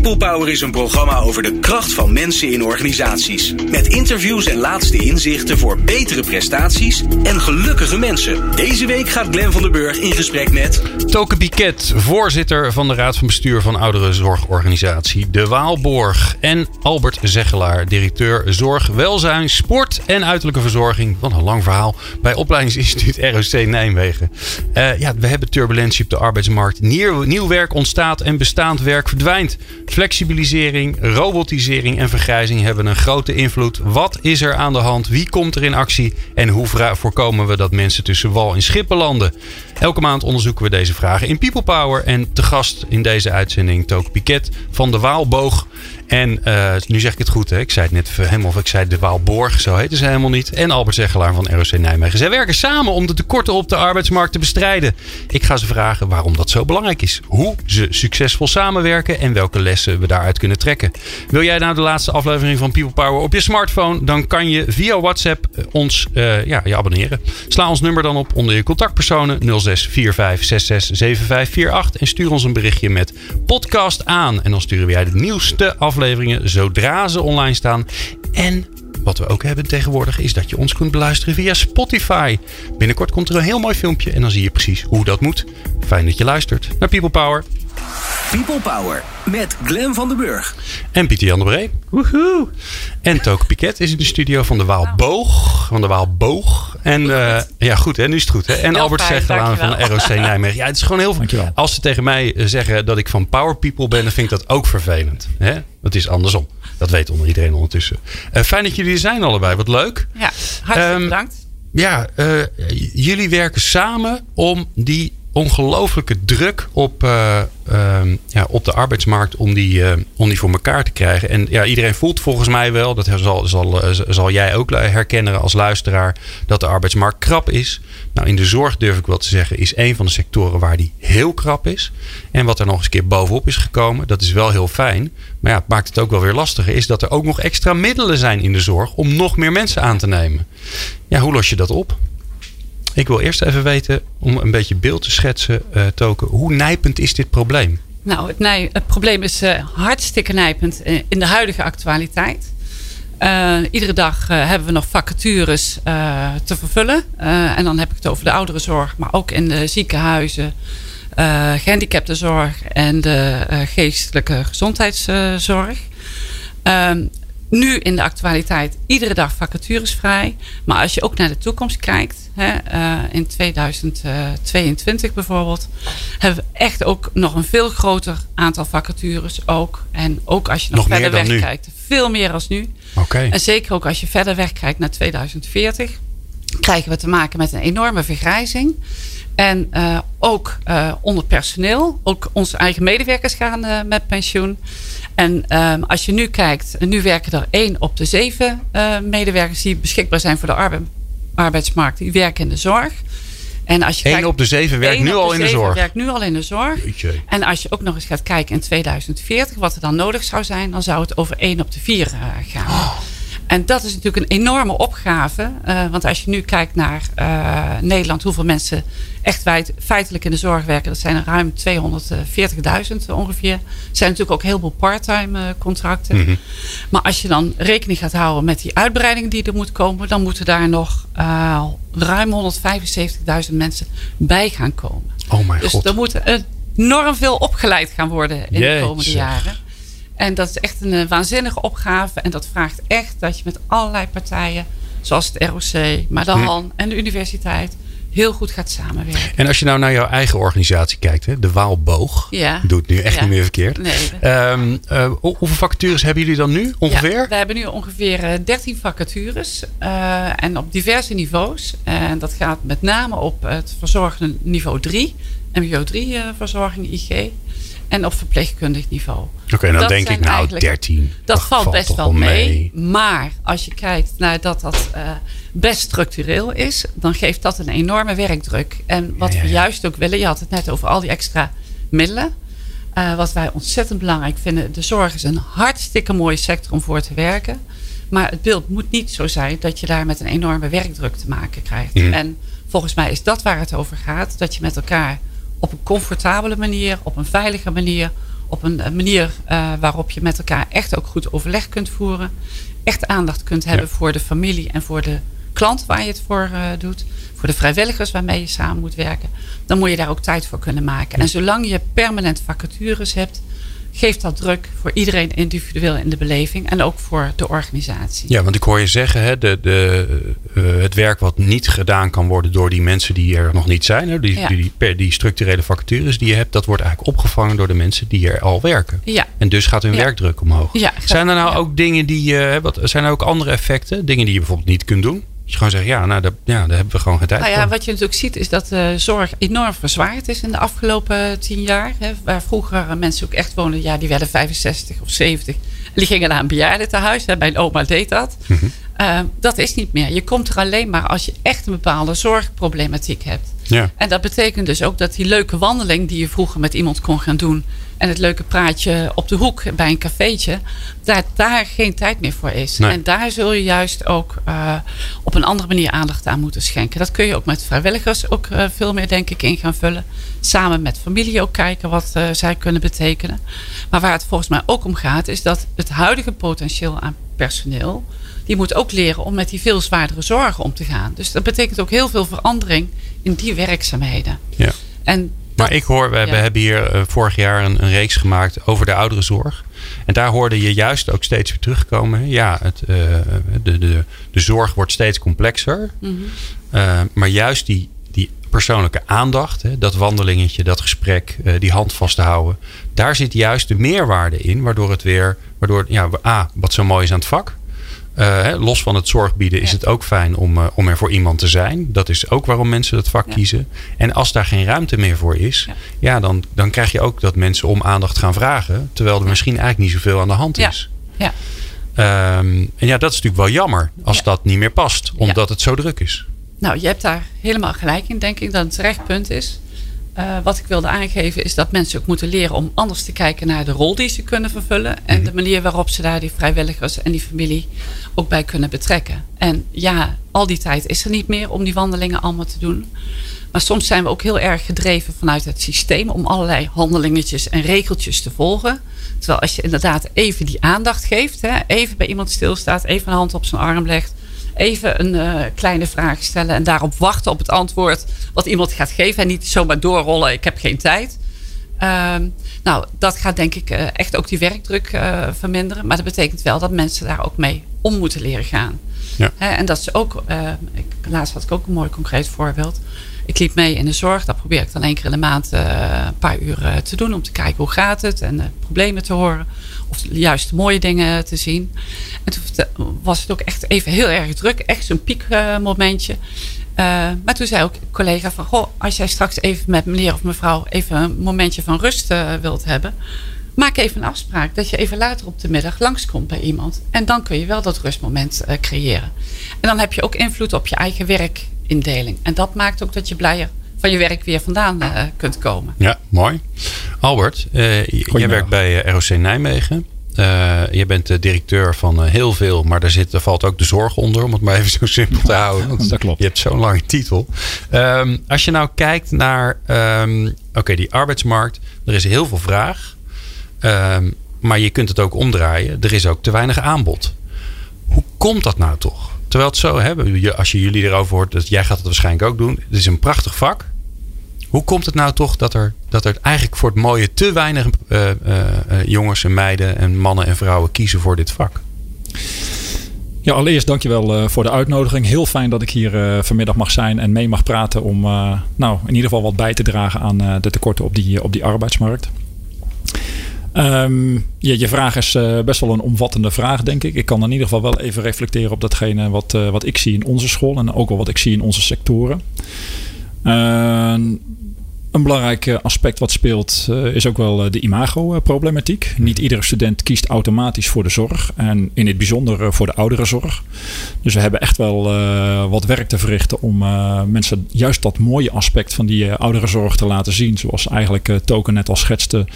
People Power is een programma over de kracht van mensen in organisaties. Met interviews en laatste inzichten voor betere prestaties en gelukkige mensen. Deze week gaat Glen van der Burg in gesprek met... Toke Biket, voorzitter van de Raad van Bestuur van Ouderenzorgorganisatie De Waalborg. En Albert Zeggelaar, directeur Zorg, Welzijn, Sport en Uiterlijke Verzorging. Van een lang verhaal bij Opleidingsinstituut ROC Nijmegen. Uh, ja, we hebben turbulentie op de arbeidsmarkt. Nieuw werk ontstaat en bestaand werk verdwijnt. Flexibilisering, robotisering en vergrijzing hebben een grote invloed. Wat is er aan de hand? Wie komt er in actie? En hoe voorkomen we dat mensen tussen wal en schip landen? Elke maand onderzoeken we deze vragen in People Power. En te gast in deze uitzending Took Piket van de Waalboog. En uh, nu zeg ik het goed, hè? ik zei het net hem of ik zei de Waalborg, zo heette ze helemaal niet. En Albert Zeggelaar van ROC Nijmegen. Zij werken samen om de tekorten op de arbeidsmarkt te bestrijden. Ik ga ze vragen waarom dat zo belangrijk is. Hoe ze succesvol samenwerken en welke lessen we daaruit kunnen trekken. Wil jij nou de laatste aflevering van People Power op je smartphone? Dan kan je via WhatsApp ons uh, ja, je abonneren. Sla ons nummer dan op onder je contactpersonen 0645667548 en stuur ons een berichtje met podcast aan. En dan sturen we jij de nieuwste aflevering afleveringen zodra ze online staan. En wat we ook hebben tegenwoordig is dat je ons kunt beluisteren via Spotify. Binnenkort komt er een heel mooi filmpje en dan zie je precies hoe dat moet. Fijn dat je luistert naar People Power. People Power met Glen van den Burg. En Pieter Jan de Bree. Woehoe. En Toke Piket is in de studio van de Waalboog. Van de Waalboog. En uh, ja, goed, hè, nu is het goed. Hè? En heel Albert Zegelaar van ROC Nijmegen. Ja, het is gewoon heel veel. Als ze tegen mij eh, zeggen dat ik van Power People ben, dan vind ik dat ook vervelend. Hè? Het is andersom. Dat weet onder iedereen ondertussen. Uh, fijn dat jullie er zijn allebei. Wat leuk. Ja, hartelijk um, bedankt. Ja, uh, jullie werken samen om die ongelooflijke druk op, uh, uh, ja, op de arbeidsmarkt om die, uh, om die voor elkaar te krijgen. En ja, iedereen voelt volgens mij wel, dat zal, zal, zal jij ook herkennen als luisteraar, dat de arbeidsmarkt krap is. Nou, in de zorg durf ik wel te zeggen, is een van de sectoren waar die heel krap is. En wat er nog eens een keer bovenop is gekomen, dat is wel heel fijn. Maar ja, het maakt het ook wel weer lastiger, is dat er ook nog extra middelen zijn in de zorg om nog meer mensen aan te nemen. Ja, hoe los je dat op? Ik wil eerst even weten, om een beetje beeld te schetsen, uh, Token, hoe nijpend is dit probleem? Nou, het, het probleem is uh, hartstikke nijpend in de huidige actualiteit. Iedere dag hebben we nog vacatures te vervullen. en dan heb ik het over de ouderenzorg, maar ook in de ziekenhuizen, gehandicaptenzorg en de geestelijke gezondheidszorg. Nu in de actualiteit iedere dag vacatures vrij. Maar als je ook naar de toekomst kijkt, hè, uh, in 2022 bijvoorbeeld, hebben we echt ook nog een veel groter aantal vacatures ook. En ook als je nog, nog verder weg kijkt, veel meer als nu. Okay. En zeker ook als je verder weg kijkt naar 2040, krijgen we te maken met een enorme vergrijzing. En uh, ook uh, onder personeel. Ook onze eigen medewerkers gaan uh, met pensioen. En um, als je nu kijkt, nu werken er één op de zeven medewerkers die beschikbaar zijn voor de arbe arbeidsmarkt. Die werken in de zorg. En als je Eén op de zeven werkt nu al in de zorg. werkt nu al in de zorg. En als je ook nog eens gaat kijken in 2040, wat er dan nodig zou zijn, dan zou het over één op de vier gaan. Oh. En dat is natuurlijk een enorme opgave. Uh, want als je nu kijkt naar uh, Nederland, hoeveel mensen echt wijd, feitelijk in de zorg werken, dat zijn er ruim 240.000 ongeveer. Er zijn natuurlijk ook heel veel parttime uh, contracten. Mm -hmm. Maar als je dan rekening gaat houden met die uitbreiding die er moet komen, dan moeten daar nog ruim 175.000 mensen bij gaan komen. Oh mijn dus god. er moet enorm veel opgeleid gaan worden in Jeetje. de komende jaren. En dat is echt een uh, waanzinnige opgave. En dat vraagt echt dat je met allerlei partijen, zoals het ROC, maar de HAN hm. en de universiteit, heel goed gaat samenwerken. En als je nou naar jouw eigen organisatie kijkt, hè, de Waalboog, ja. doet nu echt ja. niet meer verkeerd. Nee. Um, uh, hoeveel vacatures hebben jullie dan nu ongeveer? Ja, we hebben nu ongeveer uh, 13 vacatures uh, en op diverse niveaus. En dat gaat met name op het verzorgende niveau 3, MBO 3 verzorging, IG en op verpleegkundig niveau. Oké, okay, dan dat denk ik nou 13. Dat, valt, valt best wel mee. mee. Maar als je kijkt naar dat dat uh, best structureel is, dan geeft dat een enorme werkdruk. En wat ja, ja, ja. we juist ook willen, je had het net over al die extra middelen. Uh, wat wij ontzettend belangrijk vinden. De zorg is een hartstikke mooie sector om voor te werken. Maar het beeld moet niet zo zijn dat je daar met een enorme werkdruk te maken krijgt. Mm. En Volgens mij is dat waar het over gaat. Dat je met elkaar op een comfortabele manier, op een veilige manier, op een manier uh, waarop je met elkaar echt ook goed overleg kunt voeren. Echt aandacht kunt hebben voor de familie en voor de klant waar je het voor uh, doet. Voor de vrijwilligers waarmee je samen moet werken. Dan moet je daar ook tijd voor kunnen maken. En zolang je permanent vacatures hebt, geeft dat druk voor iedereen individueel in de beleving en ook voor de organisatie. Ja, want ik hoor je zeggen, hè, de, de, uh, het werk wat niet gedaan kan worden door die mensen die er nog niet zijn, hè, die, die, die, die, structurele vacatures die je hebt, dat wordt eigenlijk opgevangen door de mensen die er al werken. Ja. En dus gaat hun werkdruk omhoog. Ja, zijn er nou ook dingen die, uh, wat, zijn er ook andere effecten, dingen die je bijvoorbeeld niet kunt doen? Je gewoon zegt, ja, nou, daar, ja, daar hebben we gewoon geen tijd nou ja, Wat je natuurlijk ziet is dat de zorg enorm verzwaard is in de afgelopen tien jaar. Hè, waar vroeger mensen ook echt woonden, ja, die werden 65 of 70. En die gingen naar een bejaardentehuis. Hè, mijn oma deed dat. Mhm. Uh, dat is niet meer. Je komt er alleen maar als je echt een bepaalde zorgproblematiek hebt. Ja. En dat betekent dus ook dat die leuke wandeling die je vroeger met iemand kon gaan doen en het leuke praatje op de hoek bij een cafeetje, dat daar geen tijd meer voor is. En daar zul je juist ook uh, op een andere manier aandacht aan moeten schenken. Dat kun je ook met vrijwilligers ook uh, veel meer, denk ik, in gaan vullen. Samen met familie ook kijken wat uh, zij kunnen betekenen. Maar waar het volgens mij ook om gaat, is dat het huidige potentieel aan personeel, die moet ook leren om met die veel zwaardere zorgen om te gaan. Dus dat betekent ook heel veel verandering in die werkzaamheden. Ja. En maar ik hoor, we, hebben hier uh, vorig jaar een, een, reeks gemaakt over de ouderenzorg. En daar hoorde je juist ook steeds weer terugkomen. Ja, het, uh, de, de, de zorg wordt steeds complexer. Mm -hmm. maar juist die, die persoonlijke aandacht, hè, dat wandelingetje, dat gesprek, die hand vast te houden. Daar zit juist de meerwaarde in, waardoor het weer, waardoor, ja, A, wat zo mooi is aan het vak. Uh, los van het zorg bieden is het ook fijn om, uh, om er voor iemand te zijn. Dat is ook waarom mensen het vak kiezen. En als daar geen ruimte meer voor is, ja. ja, dan, dan krijg je ook dat mensen om aandacht gaan vragen. Terwijl er misschien eigenlijk niet zoveel aan de hand is. Ja. Um, en ja, dat is natuurlijk wel jammer als dat niet meer past, omdat het zo druk is. Nou, je hebt daar helemaal gelijk in, denk ik, dat het een terecht punt is. Uh, wat ik wilde aangeven is dat mensen ook moeten leren om anders te kijken naar de rol die ze kunnen vervullen. En mhm. de manier waarop ze daar die vrijwilligers en die familie ook bij kunnen betrekken. En ja, al die tijd is er niet meer om die wandelingen allemaal te doen. Maar soms zijn we ook heel erg gedreven vanuit het systeem om allerlei handelingetjes en regeltjes te volgen. Terwijl als je inderdaad even die aandacht geeft, hè, even bij iemand stilstaat, even een hand op zijn arm legt, even een uh, kleine vraag stellen en daarop wachten op het antwoord wat iemand gaat geven. En niet zomaar doorrollen, ik heb geen tijd. Uh, nou, dat gaat denk ik uh, echt ook die werkdruk uh, verminderen. Maar dat betekent wel dat mensen daar ook mee om moeten leren gaan. Ja. He, en dat ze ook, ik, laatst had ik ook een mooi concreet voorbeeld. Ik liep mee in de zorg. Dat probeer ik dan één keer in de maand een paar uur te doen. Om te kijken hoe gaat het en problemen te horen. Of juist mooie dingen te zien. En toen was het ook echt even heel erg druk. Echt zo'n piekmomentje. Uh, maar toen zei ook een collega van... Goh, als jij straks even met meneer of mevrouw... even een momentje van rust uh, wilt hebben... maak even een afspraak dat je even later op de middag langskomt bij iemand. En dan kun je wel dat rustmoment uh, creëren. En dan heb je ook invloed op je eigen werkindeling. En dat maakt ook dat je blijer van je werk weer vandaan uh, kunt komen. Ja, mooi. Albert, uh, jij werkt bij eh, ROC Nijmegen. Uh, je bent de directeur van heel veel, maar daar, zit, er valt ook de zorg onder, om het maar even zo simpel te houden. Want dat klopt. Je hebt zo'n lange titel. Um, als je nou kijkt naar um, oké, okay, die arbeidsmarkt, er is heel veel vraag. Um, maar je kunt het ook omdraaien. Er is ook te weinig aanbod. Hoe komt dat nou toch? Terwijl het zo, hè, als je jullie erover hoort, dat jij gaat het waarschijnlijk ook doen. Het is een prachtig vak. Hoe komt het nou toch dat er, dat er eigenlijk voor het mooie te weinig uh, uh, jongens en meiden en mannen en vrouwen kiezen voor dit vak? Ja, allereerst dankjewel voor de uitnodiging. Heel fijn dat ik hier vanmiddag mag zijn en mee mag praten om nou, in ieder geval wat bij te dragen aan de tekorten op die, op die arbeidsmarkt. Um, je, je vraag is uh, best wel een omvattende vraag, denk ik. Ik kan in ieder geval wel even reflecteren op datgene wat, uh, wat ik zie in onze school en ook wel wat ik zie in onze sectoren. Uh, een belangrijk aspect wat speelt uh, is ook wel uh, de imago-problematiek. Niet iedere student kiest automatisch voor de zorg en in het bijzonder voor de ouderenzorg. Dus we hebben echt wel uh, wat werk te verrichten om mensen juist dat mooie aspect van die ouderenzorg te laten zien. Zoals eigenlijk Token net al schetste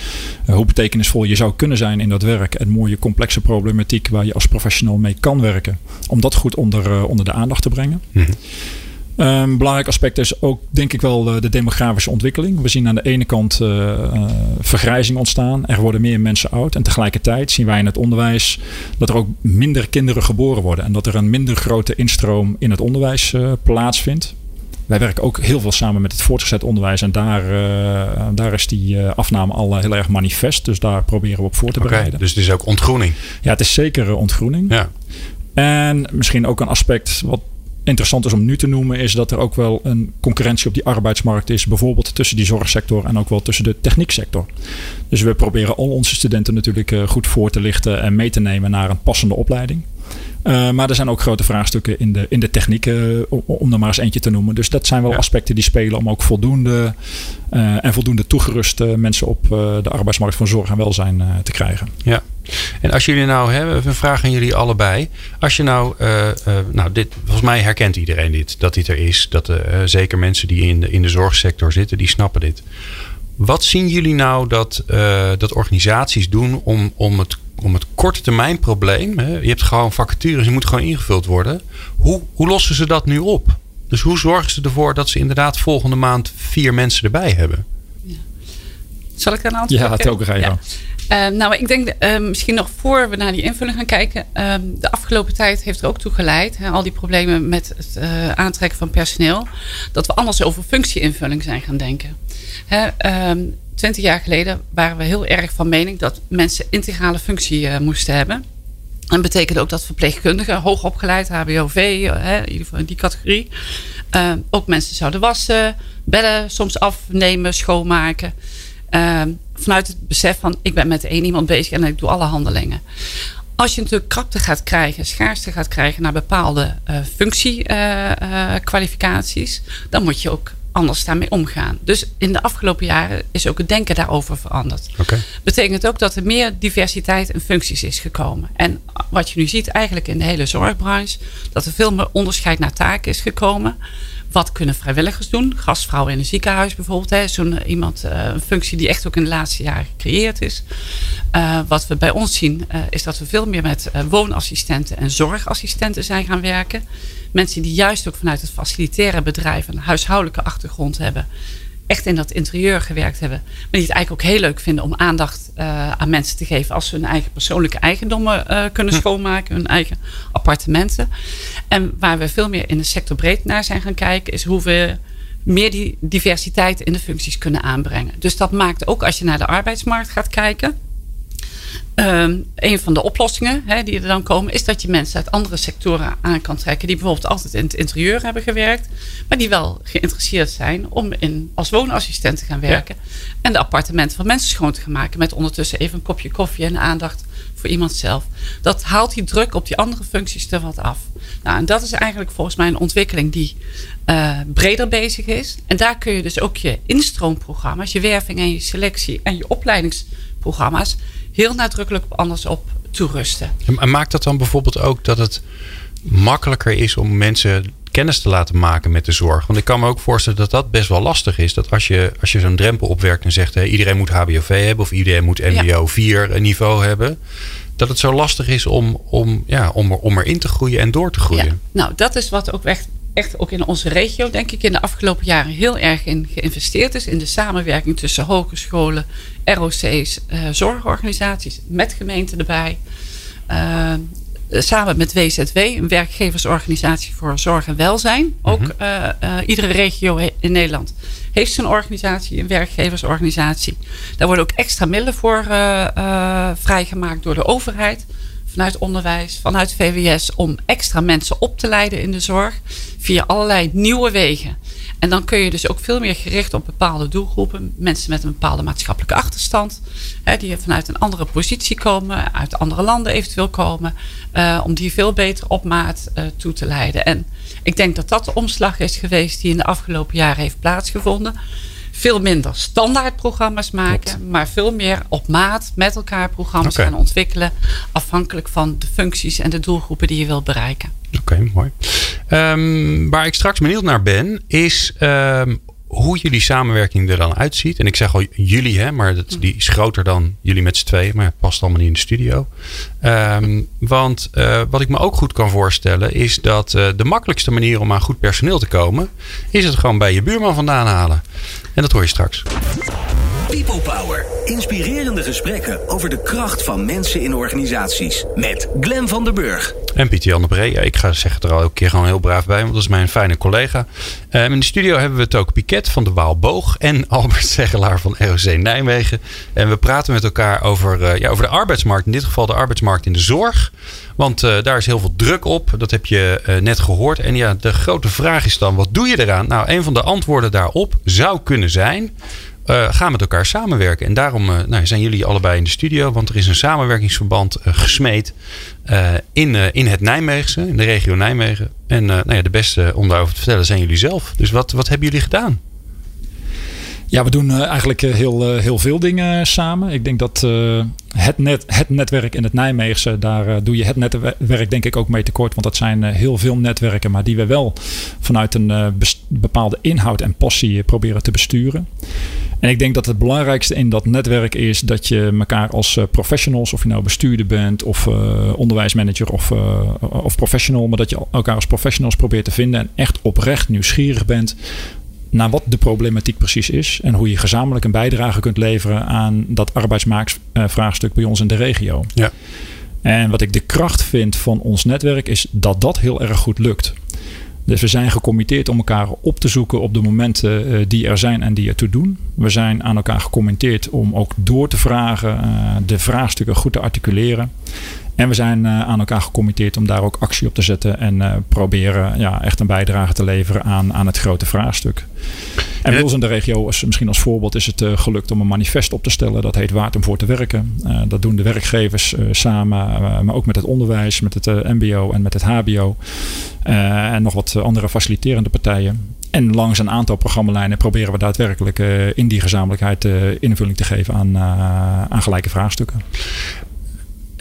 hoe betekenisvol je zou kunnen zijn in dat werk. En mooie complexe problematiek waar je als professional mee kan werken. Om dat goed onder, onder de aandacht te brengen. Mm -hmm. Een belangrijk aspect is ook, denk ik wel, de demografische ontwikkeling. We zien aan de ene kant uh, vergrijzing ontstaan. Er worden meer mensen oud. En tegelijkertijd zien wij in het onderwijs dat er ook minder kinderen geboren worden. En dat er een minder grote instroom in het onderwijs uh, plaatsvindt. Wij werken ook heel veel samen met het voortgezet onderwijs. En daar, uh, daar is die afname al heel erg manifest. Dus daar proberen we op voor te okay, bereiden. Dus het is ook ontgroening? Ja, het is zeker ontgroening. Ja. En misschien ook een aspect wat interessant is om nu te noemen, is dat er ook wel een concurrentie op die arbeidsmarkt is. Bijvoorbeeld tussen die zorgsector en ook wel tussen de technieksector. Dus we proberen al onze studenten natuurlijk eh, goed voor te lichten en mee te nemen naar een passende opleiding. Uh, maar er zijn ook grote vraagstukken in de, in de techniek, uh, om er maar eens eentje te noemen. Dus dat zijn wel aspecten die spelen om ook voldoende uh, en voldoende toegeruste mensen op de arbeidsmarkt van zorg en welzijn te krijgen. Ja, en als jullie nou hebben, we vragen jullie allebei. Als je nou, nou dit, volgens mij herkent iedereen dit, dat dit er is. Dat zeker mensen die in de, in de zorgsector zitten, die snappen dit. Wat zien jullie nou dat, dat organisaties doen om, om het om het korte termijn probleem. Hè, je hebt gewoon vacatures, die moeten gewoon ingevuld worden. Hoe, hoe lossen ze dat nu op? Dus hoe zorgen ze ervoor dat ze inderdaad volgende maand vier mensen erbij hebben? Ja. Zal ik daar een antwoord Ja, het ook ga je uh, nou, ik denk uh, misschien nog voor we naar die invulling gaan kijken. Uh, de afgelopen tijd heeft er ook toe geleid, hè, al die problemen met het eh, aantrekken van personeel, dat we anders over functieinvulling zijn gaan denken. Ehm, twintig jaar geleden waren we heel erg van mening dat mensen integrale functie uh, moesten hebben. En dat betekende ook dat verpleegkundigen, hoogopgeleid, HBOV, uh, hè, in ieder geval in die categorie, ook mensen zouden wassen, bellen soms afnemen, schoonmaken. Vanuit het besef van ik ben met één iemand bezig en ik doe alle handelingen. Als je natuurlijk krapte gaat krijgen, schaarste gaat krijgen naar bepaalde functiekwalificaties, dan moet je ook anders daarmee omgaan. Dus in de afgelopen jaren is ook het denken daarover veranderd. Okay. Betekent ook dat er meer diversiteit in functies is gekomen. En wat je nu ziet eigenlijk in de hele zorgbranche, dat er veel meer onderscheid naar taken is gekomen. Wat kunnen vrijwilligers doen? Gastvrouwen in een ziekenhuis bijvoorbeeld. Zo'n eh, iemand, eh, een functie die echt ook in de laatste jaren gecreëerd is. Uh, wat we bij ons zien, is dat we veel meer met woonassistenten en zorgassistenten zijn gaan werken. Mensen die juist ook vanuit het facilitaire bedrijf een huishoudelijke achtergrond hebben. Echt in dat interieur gewerkt hebben. Maar die het eigenlijk ook heel leuk vinden om aandacht uh, aan mensen te geven. Als ze hun eigen persoonlijke eigendommen uh, kunnen hm. schoonmaken. Hun eigen appartementen. En waar we veel meer in de sector breed naar zijn gaan kijken. Is hoe we meer die diversiteit in de functies kunnen aanbrengen. Dus dat maakt ook als je naar de arbeidsmarkt gaat kijken Um, een van de oplossingen die er dan komen, is dat je mensen uit andere sectoren aan kan trekken. Die bijvoorbeeld altijd in het interieur hebben gewerkt, maar die wel geïnteresseerd zijn om in, als woonassistent te gaan werken. En de appartementen van mensen schoon te gaan maken. Met ondertussen even een kopje koffie en aandacht voor iemand zelf. Dat haalt die druk op die andere functies er wat af. Nou, en dat is eigenlijk volgens mij een ontwikkeling die uh, breder bezig is. En daar kun je dus ook je instroomprogramma's, je werving en je selectie en je opleidingsprogramma's heel nadrukkelijk anders op toerusten. En maakt dat dan bijvoorbeeld ook dat het makkelijker is om mensen kennis te laten maken met de zorg? Want ik kan me ook voorstellen dat dat best wel lastig is. Dat als je, als je zo'n drempel opwerkt en zegt... Iedereen moet HBOV hebben of iedereen moet MBO 4 niveau hebben... dat het zo lastig is om, om, ja, om, er, om erin te groeien en door te groeien. Ja. Nou, dat is wat ook echt echt ook in onze regio, denk ik, in de afgelopen jaren heel erg in geïnvesteerd is. In de samenwerking tussen hogescholen, ROC's, uh, zorgorganisaties, met gemeenten erbij. Uh, samen met WZW, een werkgeversorganisatie voor zorg en welzijn. Ook uh, iedere regio in Nederland heeft zijn organisatie, een werkgeversorganisatie. Daar worden ook extra middelen voor vrijgemaakt door de overheid vanuit onderwijs, vanuit VWS, om extra mensen op te leiden in de zorg via allerlei nieuwe wegen. En dan kun je dus ook veel meer gericht op bepaalde doelgroepen. Mensen met een bepaalde maatschappelijke achterstand. Hè, die vanuit een andere positie komen. Uit andere landen eventueel komen. Uh, om die veel beter op maat uh, toe te leiden. En ik denk dat dat de omslag is geweest die in de afgelopen jaren heeft plaatsgevonden veel minder standaard programma's maken, maar veel meer op maat met elkaar programma's gaan ontwikkelen, afhankelijk van de functies en de doelgroepen die je wilt bereiken. Oké, mooi. Um, waar ik straks benieuwd naar ben, is um, hoe jullie samenwerking er dan uitziet. En ik zeg al jullie, hè, maar dat, die is groter dan jullie met z'n tweeën. Maar het past allemaal niet in de studio. Ehm, want uh, wat ik me ook goed kan voorstellen is dat uh, de makkelijkste manier om aan goed personeel te komen, is het gewoon bij je buurman vandaan halen. En dat hoor je straks. People Power. Inspirerende gesprekken over de kracht van mensen in organisaties. Met Glen van der Burg. En Pieter Jan de Bree. Ja, ik ga zeggen er al een keer gewoon heel braaf bij, want dat is mijn fijne collega. Um, in de studio hebben we het ook Piket van de Waalboog en Albert Zegelaar van ROC Nijmegen. En we praten met elkaar over, uh, ja, over de arbeidsmarkt. In dit geval de arbeidsmarkt in de zorg. Want uh, daar is heel veel druk op. Dat heb je uh, net gehoord. En ja, de grote vraag is dan: wat doe je eraan? Nou, een van de antwoorden daarop zou kunnen zijn uh, gaan met elkaar samenwerken. En daarom uh, nou, zijn jullie allebei in de studio. Want er is een samenwerkingsverband uh, gesmeed in, in het Nijmeegse, in de regio Nijmegen. En nou ja, de beste om daarover te vertellen zijn jullie zelf. Dus wat, wat hebben jullie gedaan? Ja, we doen eigenlijk heel, heel veel dingen samen. Ik denk dat het, net, het netwerk in het Nijmeegse, daar doe je het netwerk denk ik ook mee tekort. Want dat zijn heel veel netwerken, maar die we wel vanuit een bepaalde inhoud en passie proberen te besturen. En ik denk dat het belangrijkste in dat netwerk is dat je elkaar als eh, professionals, of je nou bestuurder bent of uh, onderwijsmanager of, uh, of professional, maar dat je elkaar als professionals probeert te vinden en echt oprecht nieuwsgierig bent naar wat de problematiek precies is en hoe je gezamenlijk een bijdrage kunt leveren aan dat arbeidsmarktvraagstuk bij ons in de regio. Ja. En wat ik de kracht vind van ons netwerk is dat dat heel erg goed lukt. Dus we zijn gecommitteerd om elkaar op te zoeken op de momenten uh, die er zijn en die ertoe doen. We zijn aan elkaar gecommitteerd om ook door te vragen, uh, de vraagstukken goed te articuleren. En we zijn uh, aan elkaar gecommitteerd om daar ook actie op te zetten en proberen ja, echt een bijdrage te leveren aan, aan het grote vraagstuk. En bij ons in de regio, als, misschien als voorbeeld, is het gelukt om een manifest op te stellen. Dat heet Waard om voor te werken. dat doen de werkgevers samen, maar ook met het onderwijs, met het MBO en met het HBO. En nog wat andere faciliterende partijen. En langs een aantal programmalijnen proberen we daadwerkelijk uh, in die gezamenlijkheid uh, invulling te geven aan, aan gelijke vraagstukken.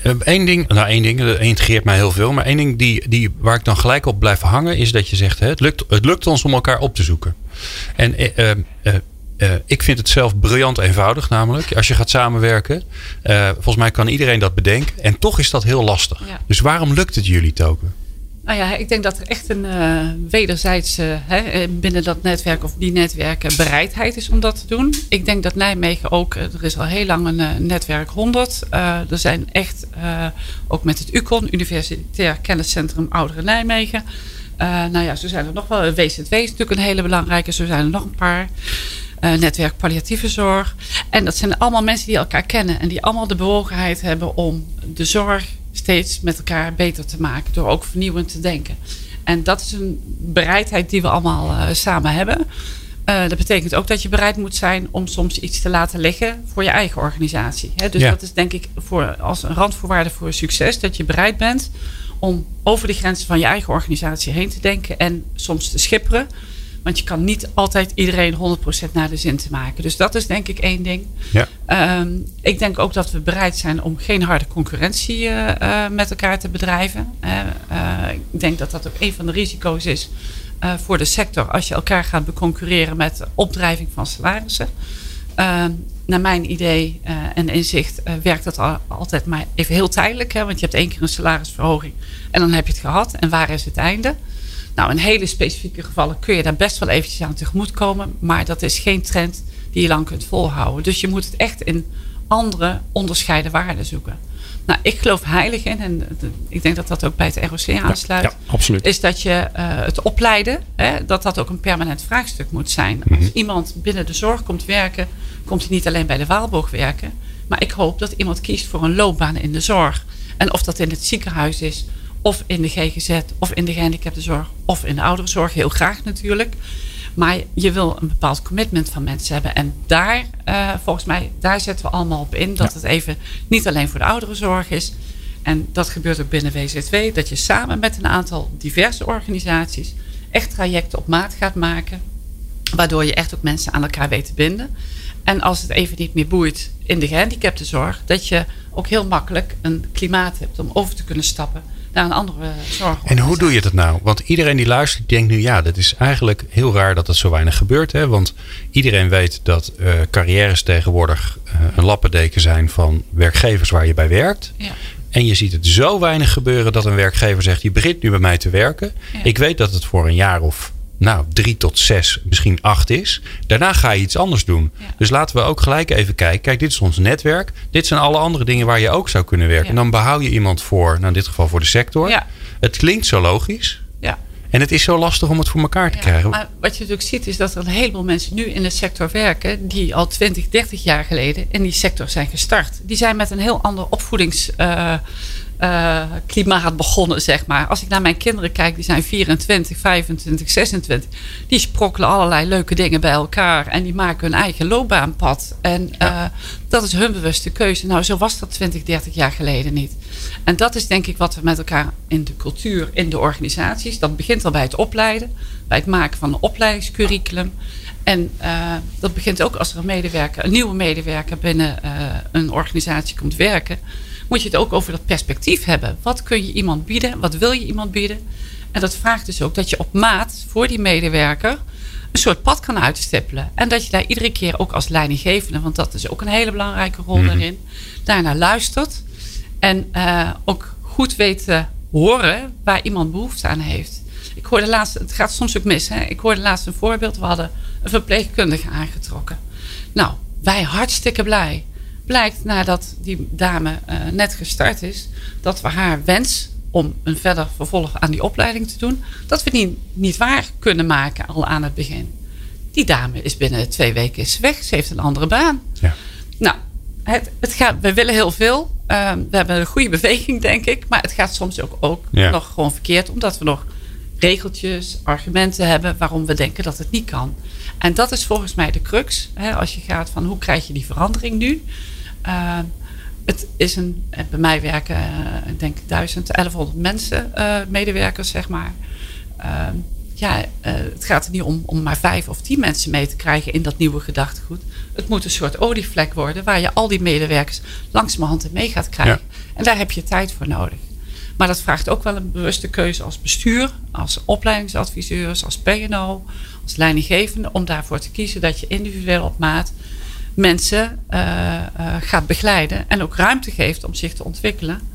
Eén ding, nou één ding, dat integreert mij heel veel. Maar één ding die, die, waar ik dan gelijk op blijf hangen, is dat je zegt: hè, het, lukt, het lukt ons om elkaar op te zoeken. En uh, ik vind het zelf briljant eenvoudig, namelijk als je gaat samenwerken. Volgens mij kan iedereen dat bedenken. En toch is dat heel lastig. Ja. Dus waarom lukt het jullie, Token? Nou ja, ik denk dat er echt een uh, wederzijdse hè, eh, binnen dat netwerk of die netwerken bereidheid is om dat te doen. Ik denk dat Nijmegen ook, eh, er is al heel lang een netwerk 100. Uh, er zijn echt, ook met het UCON, Universitair Kenniscentrum Ouderen Nijmegen. nou ja, zo zijn er nog wel. WZW is natuurlijk een hele belangrijke, zo zijn er nog een paar. netwerk palliatieve zorg. En dat zijn allemaal mensen die elkaar kennen en die allemaal de bewogenheid hebben om de zorg steeds met elkaar beter te maken. Door ook vernieuwend te denken. En dat is een bereidheid die we allemaal uh, samen hebben. Uh, dat betekent ook dat je bereid moet zijn om soms iets te laten liggen voor je eigen organisatie. Hè? Dus ja. dat is denk ik voor, als een randvoorwaarde voor succes. Dat je bereid bent om over de grenzen van je eigen organisatie heen te denken en soms te schipperen. Want je kan niet altijd iedereen 100% naar de zin te maken. Dus dat is denk ik één ding. Ja. Um, ik denk ook dat we bereid zijn om geen harde concurrentie uh, uh, met elkaar te bedrijven. Uh, ik denk dat dat ook een van de risico's is voor de sector. Als je elkaar gaat beconcurreren met opdrijving van salarissen. Ehm, naar mijn idee en inzicht werkt dat al, altijd maar even heel tijdelijk. Hè, want je hebt één keer een salarisverhoging en dan heb je het gehad. En waar is het einde? Nou, in hele specifieke gevallen kun je daar best wel eventjes aan tegemoet komen. Maar dat is geen trend die je lang kunt volhouden. Dus je moet het echt in andere onderscheiden waarden zoeken. Nou, ik geloof heilig in, en ik denk dat dat ook bij het ROC aansluit. Ja, absoluut. Is dat je uh, het opleiden, hè, dat dat ook een permanent vraagstuk moet zijn. Mm -hmm. Als iemand binnen de zorg komt werken, komt hij niet alleen bij de Waalborg werken. Maar ik hoop dat iemand kiest voor een loopbaan in de zorg. En of dat in het ziekenhuis is, of in de GGZ, of in de gehandicaptenzorg, of in de ouderenzorg. Heel graag natuurlijk. Maar je wil een bepaald commitment van mensen hebben. En daar, uh, volgens mij, daar zetten we allemaal op in. Dat ja. het even niet alleen voor de ouderenzorg is. En dat gebeurt ook binnen WZW. Dat je samen met een aantal diverse organisaties echt trajecten op maat gaat maken. Waardoor je echt ook mensen aan elkaar weet te binden. En als het even niet meer boeit in de gehandicaptenzorg, dat je ook heel makkelijk een klimaat hebt om over te kunnen stappen naar een andere zorg. En hoe doe je dat nou? Want iedereen die luistert, denkt nu, ja, dat is eigenlijk heel raar dat dat zo weinig gebeurt. Hè? Want iedereen weet dat uh, carrières tegenwoordig uh, een lappendeken zijn van werkgevers waar je bij werkt. Ja. En je ziet het zo weinig gebeuren dat een werkgever zegt: Je begint nu bij mij te werken. Ik weet dat het voor een jaar of nou, drie tot zes, misschien acht is. Daarna ga je iets anders doen. Dus laten we ook gelijk even kijken. Kijk, dit is ons netwerk. Dit zijn alle andere dingen waar je ook zou kunnen werken. En dan behoud je iemand voor, nou in dit geval voor de sector. Ja. Het klinkt zo logisch. Ja. En het is zo lastig om het voor elkaar te krijgen. Maar wat je natuurlijk ziet is dat er een heleboel mensen nu in de sector werken. die al 20, 30 jaar geleden in die sector zijn gestart. Die zijn met een heel ander opvoedings. Uh, uh, klimaat begonnen, zeg maar. Als ik naar mijn kinderen kijk, die zijn 24, 25, 26. Die sprokkelen allerlei leuke dingen bij elkaar. En die maken hun eigen loopbaanpad. En uh, dat is hun bewuste keuze. Nou, zo was dat 20, 30 jaar geleden niet. En dat is denk ik wat we met elkaar in de cultuur, in de organisaties. Dat begint al bij het opleiden. Bij het maken van een opleidingscurriculum. En uh, dat begint ook als er een medewerker, een nieuwe medewerker binnen een organisatie komt werken moet je het ook over dat perspectief hebben. Wat kun je iemand bieden? Wat wil je iemand bieden? En dat vraagt dus ook dat je op maat voor die medewerker een soort pad kan uitstippelen. En dat je daar iedere keer ook als leidinggevende, want dat is ook een hele belangrijke rol mm daarin, daarnaar luistert. En uh, ook goed weet te horen waar iemand behoefte aan heeft. Ik hoorde laatst, het gaat soms ook mis. Hè? Ik hoorde laatst een voorbeeld. We hadden een verpleegkundige aangetrokken. Nou, wij hartstikke blij blijkt nadat die dame uh, net gestart is, dat we haar wens om een verder vervolg aan die opleiding te doen, dat we die niet waar kunnen maken al aan het begin. Die dame is binnen twee weken is weg. Ze heeft een andere baan. Ja. Nou, het, het gaat, we willen heel veel. Uh, we hebben een goede beweging, denk ik. Maar het gaat soms ook, ook ja. nog gewoon verkeerd. Omdat we nog regeltjes, argumenten hebben waarom we denken dat het niet kan. En dat is volgens mij de crux. Hè, als je gaat van hoe krijg je die verandering nu? Uh, het is een, eh, bij mij werken, uh, ik denk 1000, 1100 mensen, medewerkers, zeg maar. Ehm, ja, het gaat er niet om om maar vijf of tien mensen mee te krijgen in dat nieuwe gedachtegoed. Het moet een soort olievlek worden waar je al die medewerkers langzamerhand in mee gaat krijgen. En daar heb je tijd voor nodig. Maar dat vraagt ook wel een bewuste keuze als bestuur, als opleidingsadviseurs, als PNO, als leidinggevende, om daarvoor te kiezen dat je individueel op maat mensen uh, gaat begeleiden en ook ruimte geeft om zich te ontwikkelen.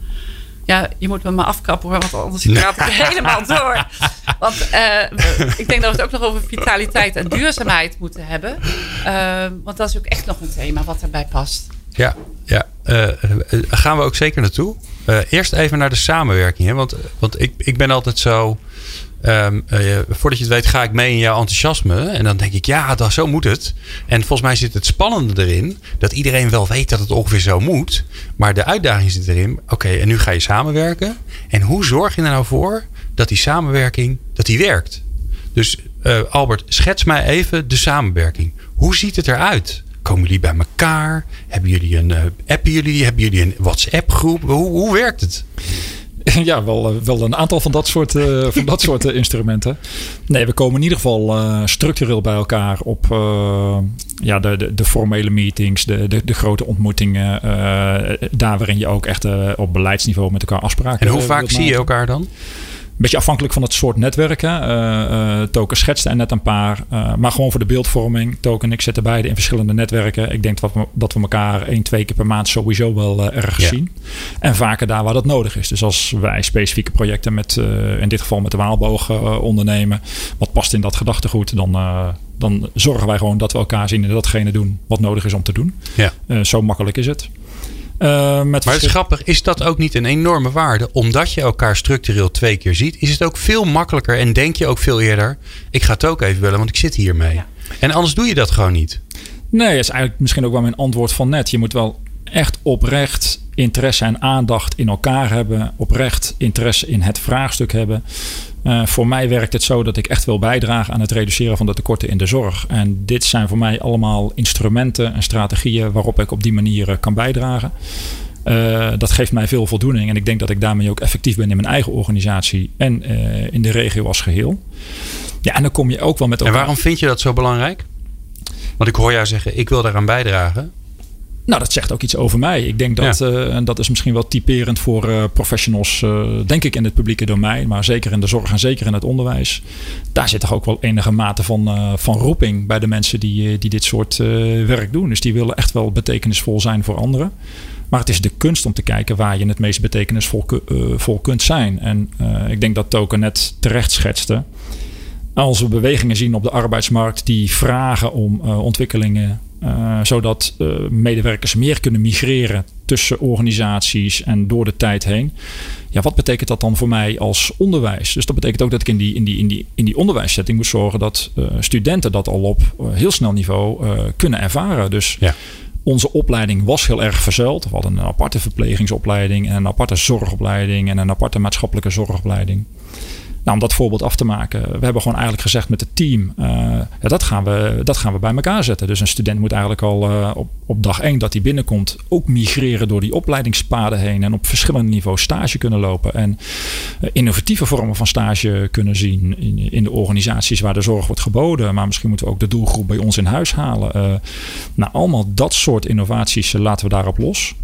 Ja, je moet me maar afkappen hoor, want anders gaat het helemaal door. Want uh, ik denk dat we het ook nog over vitaliteit en duurzaamheid moeten hebben. want dat is ook echt nog een thema wat erbij past. Ja, ja. gaan we ook zeker naartoe. eerst even naar de samenwerking. Hè? Want, want ik, ik ben altijd zo Um, uh, voordat je het weet, ga ik mee in jouw enthousiasme. En dan denk ik, ja, dat, zo moet het. En volgens mij zit het spannende erin dat iedereen wel weet dat het ongeveer zo moet. Maar de uitdaging zit erin, oké, en nu ga je samenwerken. En hoe zorg je er nou voor dat die samenwerking dat die werkt? Dus uh, Albert, schets mij even de samenwerking. Hoe ziet het eruit? Komen jullie bij elkaar? Hebben jullie een uh, appen jullie? Hebben jullie een WhatsApp groep? Hoe, hoe werkt het? ja, wel, eh, wel een aantal van dat soort, uh, van dat soort uh, instrumenten. Nee, we komen in ieder geval uh, structureel bij elkaar op ja, de, de, de, formele meetings, de, de, de grote ontmoetingen. daar waarin je ook echt op beleidsniveau met elkaar afspraken En hoe vaak zie je elkaar dan? Beetje afhankelijk van het soort netwerken. Uh, uh, Token schetste er net een paar. Uh, maar gewoon voor de beeldvorming. Token ik zitten beide in verschillende netwerken. Ik denk dat we, dat we elkaar één, twee keer per maand sowieso wel erg yeah. zien. En vaker daar waar dat nodig is. Dus als wij specifieke projecten met, in dit geval met de Waalboog ondernemen. Wat past in dat gedachtegoed. Dan, dan zorgen wij gewoon dat we elkaar zien en datgene doen wat nodig is om te doen. Ja. zo makkelijk is het. Uh, met maar het is grappig, is dat ook niet een enorme waarde? Omdat je elkaar structureel twee keer ziet, is het ook veel makkelijker en denk je ook veel eerder: ik ga het ook even bellen, want ik zit hiermee. Ja. En anders doe je dat gewoon niet. Nee, dat is eigenlijk misschien ook wel mijn antwoord van net. Je moet wel echt oprecht interesse en aandacht in elkaar hebben, oprecht interesse in het vraagstuk hebben. Uh, voor mij werkt het zo dat ik echt wil bijdragen aan het reduceren van de tekorten in de zorg. En dit zijn voor mij allemaal instrumenten en strategieën waarop ik op die manier eh, kan bijdragen. Uh, dat geeft mij veel voldoening en ik denk dat ik daarmee ook effectief ben in mijn eigen organisatie en uh, in de regio als geheel. Ja, en dan kom je ook wel met. En waarom vind je dat zo belangrijk? Want ik hoor jou zeggen, ik wil daaraan bijdragen. Nou, dat zegt ook iets over mij. Ik denk dat, eh, en dat is misschien wel typerend voor uh, professionals, uh, denk ik in het publieke domein, maar zeker in de zorg en zeker in het onderwijs. Daar zit toch ook wel enige mate van, van roeping bij de mensen die, die dit soort werk doen. Dus die willen echt wel betekenisvol zijn voor anderen. Maar het is de kunst om te kijken waar je het meest betekenisvol vol kunt zijn. En ik denk dat Token net terecht schetste als we bewegingen zien op de arbeidsmarkt die vragen om ontwikkelingen uh, zodat uh, medewerkers meer kunnen migreren tussen organisaties en door de tijd heen. Ja, wat betekent dat dan voor mij als onderwijs? Dus dat betekent ook dat ik in die, in die, in die, in die onderwijssetting moet zorgen dat uh, studenten dat al op heel snel niveau kunnen ervaren. Dus ja. onze opleiding was heel erg verzeld. We hadden een aparte verplegingsopleiding en een aparte zorgopleiding en een aparte maatschappelijke zorgopleiding. Nou, om dat voorbeeld af te maken. We hebben gewoon eigenlijk gezegd met het team. Uh, ja, dat, gaan we, dat gaan we bij elkaar zetten. Dus een student moet eigenlijk al uh, op, op dag één dat hij binnenkomt. ook migreren door die opleidingspaden heen. En op verschillende niveaus stage kunnen lopen. En uh, innovatieve vormen van stage kunnen zien. In, in de organisaties waar de zorg wordt geboden. Maar misschien moeten we ook de doelgroep bij ons in huis halen. nou, allemaal dat soort innovaties laten we daarop los.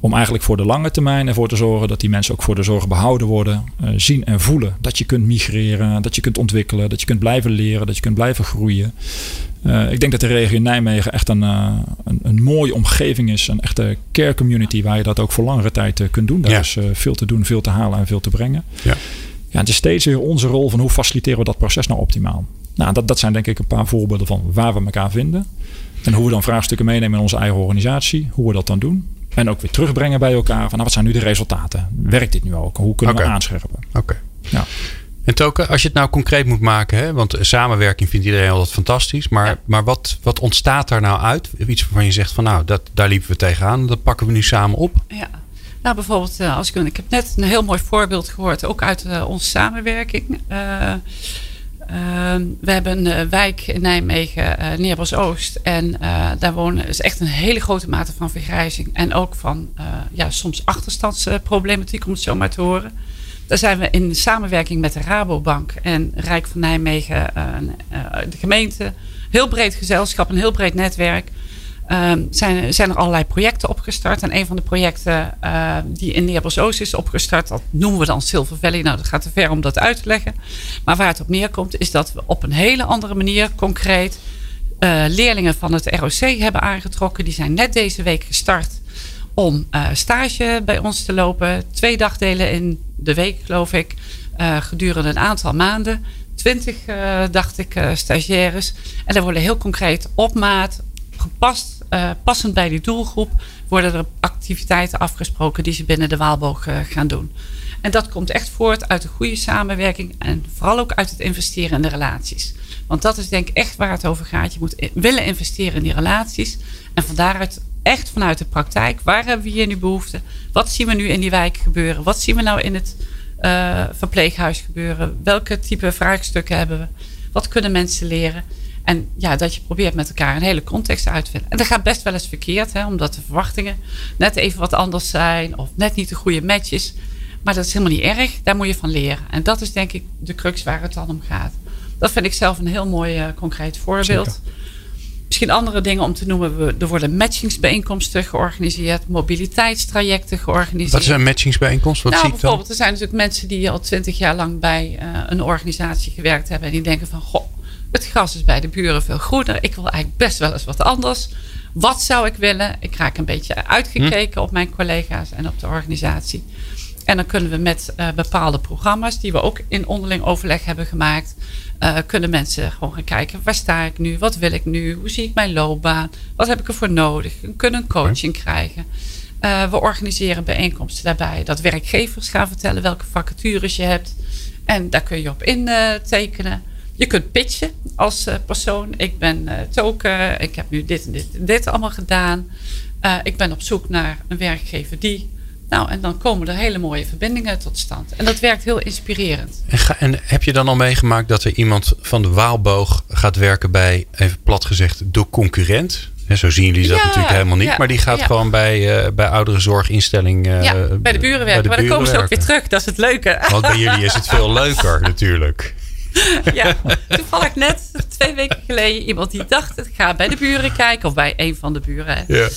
Om eigenlijk voor de lange termijn ervoor te zorgen dat die mensen ook voor de zorg behouden worden. Uh, zien en voelen dat je kunt migreren, dat je kunt ontwikkelen, dat je kunt blijven leren, dat je kunt blijven groeien. Uh, ik denk dat de regio Nijmegen echt een, uh, een, een, mooie omgeving is. Een echte care community waar je dat ook voor langere tijd kunt doen. Daar ja. is veel te doen, veel te halen en veel te brengen. Ja. Ja, het is steeds weer onze rol van hoe faciliteren we dat proces nou optimaal. Nou, dat, dat zijn denk ik een paar voorbeelden van waar we elkaar vinden. En hoe we dan vraagstukken meenemen in onze eigen organisatie. Hoe we dat dan doen. En ook weer terugbrengen bij elkaar. Van nou, wat zijn nu de resultaten? Werkt dit nu ook? Hoe kunnen we aanscherpen? Oké. Ja. En Token, als je het nou concreet moet maken, hè, want samenwerking vindt iedereen altijd fantastisch. Maar, maar wat, wat ontstaat daar nou uit? Iets waarvan je zegt van nou, dat, daar liepen we tegenaan. Dat pakken we nu samen op. Ja. Nou, bijvoorbeeld, eh, als ik, ik heb net een heel mooi voorbeeld gehoord, ook uit uh, onze samenwerking. Uh, Ehm, we hebben een wijk in Nijmegen, uh, Neerbos Oost. En uh, daar wonen is echt een hele grote mate van vergrijzing. En ook van ja, soms achterstandsproblematiek, om het zo maar te horen. Daar zijn we in samenwerking met de Rabobank en Rijk van Nijmegen, de gemeente, heel breed gezelschap, een heel breed netwerk. Ehm, zijn, zijn er allerlei projecten opgestart. En een van de projecten uh, die in Neerbos-Oost is opgestart, dat noemen we dan Silver Valley. Nou, dat gaat te ver om dat uit te leggen. Maar waar het op neerkomt, is dat we op een hele andere manier concreet uh, leerlingen van het ROC hebben aangetrokken. Die zijn net deze week gestart om uh, stage bij ons te lopen. Twee dagdelen in de week, geloof ik, gedurende een aantal maanden. Twintig, dacht ik, stagiaires. En daar worden heel concreet op maat gepast, uh, passend bij die doelgroep, worden er activiteiten afgesproken die ze binnen de Waalboog uh, gaan doen. En dat komt echt voort uit een goede samenwerking en vooral ook uit het investeren in de relaties. Want dat is denk ik echt waar het over gaat. Je moet willen investeren in die relaties. En van daaruit, echt vanuit de praktijk, waar hebben we hier nu behoefte? Wat zien we nu in die wijk gebeuren? Wat zien we nou in het uh, verpleeghuis gebeuren? Welke type vraagstukken hebben we? Wat kunnen mensen leren? En ja, dat je probeert met elkaar een hele context uit te vinden. En dat gaat best wel eens verkeerd, hè, omdat de verwachtingen net even wat anders zijn of net niet de goede match is. Maar dat is helemaal niet erg. Daar moet je van leren. En dat is denk ik de crux waar het dan om gaat. Dat vind ik zelf een heel mooi uh, concreet voorbeeld. Misschien andere dingen om te noemen. Er worden matchingsbijeenkomsten georganiseerd. Mobiliteitstrajecten georganiseerd. Wat is een matchingsbijeenkomst? Wat nou, zie bijvoorbeeld, er zijn natuurlijk mensen die al twintig jaar lang bij uh, een organisatie gewerkt hebben. En die denken van, goh, het gras is bij de buren veel groener. Ik wil eigenlijk best wel eens wat anders. Wat zou ik willen? Ik raak een beetje uitgekeken op mijn collega's en op de organisatie. En dan kunnen we met uh, bepaalde programma's, die we ook in onderling overleg hebben gemaakt, uh, kunnen mensen gewoon gaan kijken: waar sta ik nu? Wat wil ik nu? Hoe zie ik mijn loopbaan? Wat heb ik ervoor nodig? We kunnen een coaching krijgen. Uh, we organiseren bijeenkomsten daarbij dat werkgevers gaan vertellen welke vacatures je hebt. En daar kun je op intekenen. Je kunt pitchen als uh, persoon. Ik ben uh, token. Ik heb nu dit en dit en dit allemaal gedaan. Uh, ik ben op zoek naar een werkgever die. Nou, en dan komen er hele mooie verbindingen tot stand. En dat werkt heel inspirerend. En, ga, en heb je dan al meegemaakt dat er iemand van de Waalboog gaat werken bij, even plat gezegd, de concurrent? En zo zien jullie dat ja, natuurlijk helemaal niet. Ja, maar die gaat ja. gewoon bij, uh, bij ouderenzorginstelling. Uh, ja, bij de buren werken. maar dan komen ze ook weer terug. Dat is het leuke. Want bij jullie is het veel leuker natuurlijk. ja, toevallig net twee weken geleden iemand die dacht: ik ga bij de buren kijken of bij een van de buren. Ja.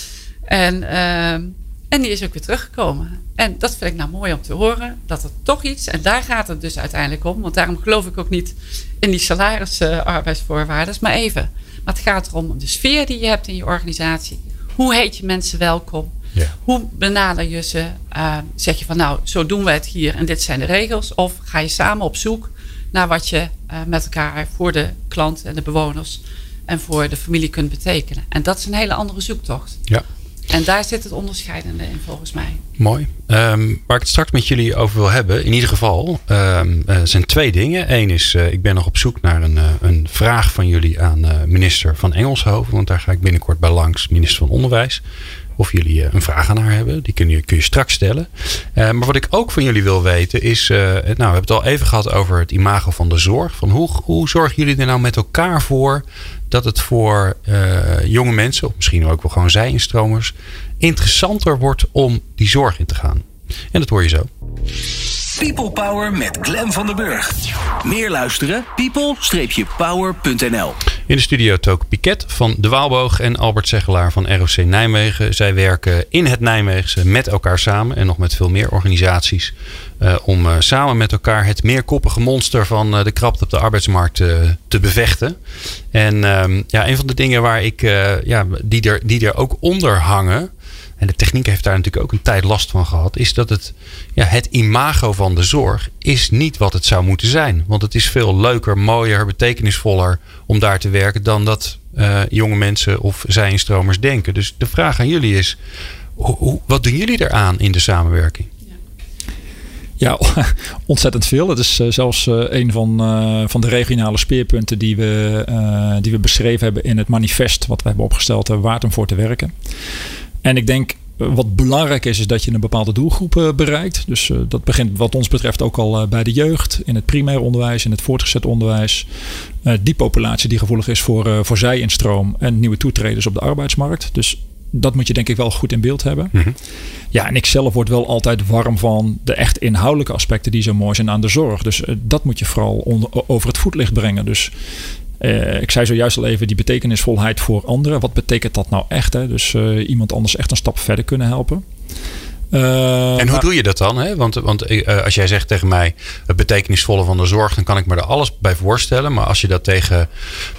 En, ehm, en die is ook weer teruggekomen. En dat vind ik nou mooi om te horen. Dat er toch iets, en daar gaat het dus uiteindelijk om. Want daarom geloof ik ook niet in die salaris-arbeidsvoorwaarden. maar even. Maar het gaat erom de sfeer die je hebt in je organisatie. Hoe heet je mensen welkom? Ja. Hoe benader je ze? Uh, zeg je van nou, zo doen we het hier en dit zijn de regels. Of ga je samen op zoek naar wat je uh, met elkaar voor de klant en de bewoners en voor de familie kunt betekenen. En dat is een hele andere zoektocht. Ja. En daar zit het onderscheidende in volgens mij. Mooi. Um, waar ik het straks met jullie over wil hebben, in ieder geval, um, zijn twee dingen. Eén is, uh, ik ben nog op zoek naar een, uh, een vraag van jullie aan minister van Engelshoven. Want daar ga ik binnenkort bij langs, minister van Onderwijs. Of jullie een vraag aan haar hebben. Die kun je, kun je straks stellen. maar wat ik ook van jullie wil weten is... nou, we hebben het al even gehad over het imago van de zorg. Van hoe, hoe zorgen jullie er nou met elkaar voor... dat het voor jonge mensen... of misschien ook wel gewoon zij-instromers... interessanter wordt om die zorg in te gaan? En dat hoor je zo. People Power met Glen van der Burg. Meer luisteren? people-power.nl In de studio Toke Piket van De Waalboog en Albert Zegelaar van ROC Nijmegen. Zij werken in het Nijmeegse met elkaar samen en nog met veel meer organisaties. Uh, om uh, samen met elkaar het meerkoppige monster van uh, de krapte op de arbeidsmarkt te bevechten. En ehm, ja, een van de dingen waar ik, ja, die, er, die er ook onder hangen en de techniek heeft daar natuurlijk ook een tijd last van gehad, is dat het, ja, het imago van de zorg is niet wat het zou moeten zijn. Want het is veel leuker, mooier, betekenisvoller om daar te werken dan dat uh, jonge mensen of zij-instromers denken. Dus de vraag aan jullie is, wat doen jullie eraan in de samenwerking? Ja, ontzettend veel. Het is uh, zelfs uh, een van, van de regionale speerpunten die we, die we beschreven hebben in het manifest wat we hebben opgesteld, waard om voor te werken. En ik denk wat belangrijk is, is dat je een bepaalde doelgroep uh, bereikt. Dus uh, dat begint wat ons betreft ook al uh, bij de jeugd, in het primair onderwijs, in het voortgezet onderwijs. die populatie die gevoelig is voor, voor zij-instroom en nieuwe toetreders op de arbeidsmarkt. Dus dat moet je denk ik wel goed in beeld hebben. Mm -hmm. Ja, en ik zelf word wel altijd warm van de echt inhoudelijke aspecten die zo mooi zijn aan de zorg. Dus dat moet je vooral onder, over het voetlicht brengen. Dus uh, ik zei zojuist al even die betekenisvolheid voor anderen. Wat betekent dat nou echt? Hè? Dus uh, iemand anders echt een stap verder kunnen helpen. Uh, en hoe doe je dat dan? Hè? Want, want als jij zegt tegen mij het betekenisvolle van de zorg, dan kan ik me er alles bij voorstellen. Maar als je dat tegen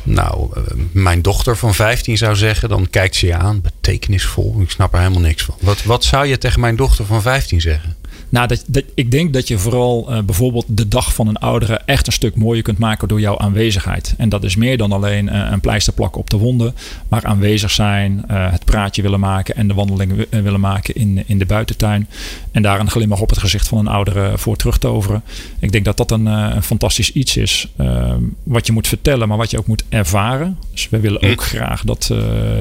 nou, mijn dochter van 15 zou zeggen, dan kijkt ze je aan. Betekenisvol, ik snap er helemaal niks van. Wat, wat zou je tegen mijn dochter van 15 zeggen? Nou, dat, dat, ik denk dat je vooral uh, bijvoorbeeld de dag van een oudere echt een stuk mooier kunt maken door jouw aanwezigheid. En dat is meer dan alleen uh, een pleister plakken op de wonden, maar aanwezig zijn, uh, het praatje willen maken en de wandeling willen maken in, in de buitentuin. En daar een glimlach op het gezicht van een oudere voor terug toveren. Ik denk dat dat een, een fantastisch iets is ehm, wat je moet vertellen, maar wat je ook moet ervaren. Dus we willen ook graag dat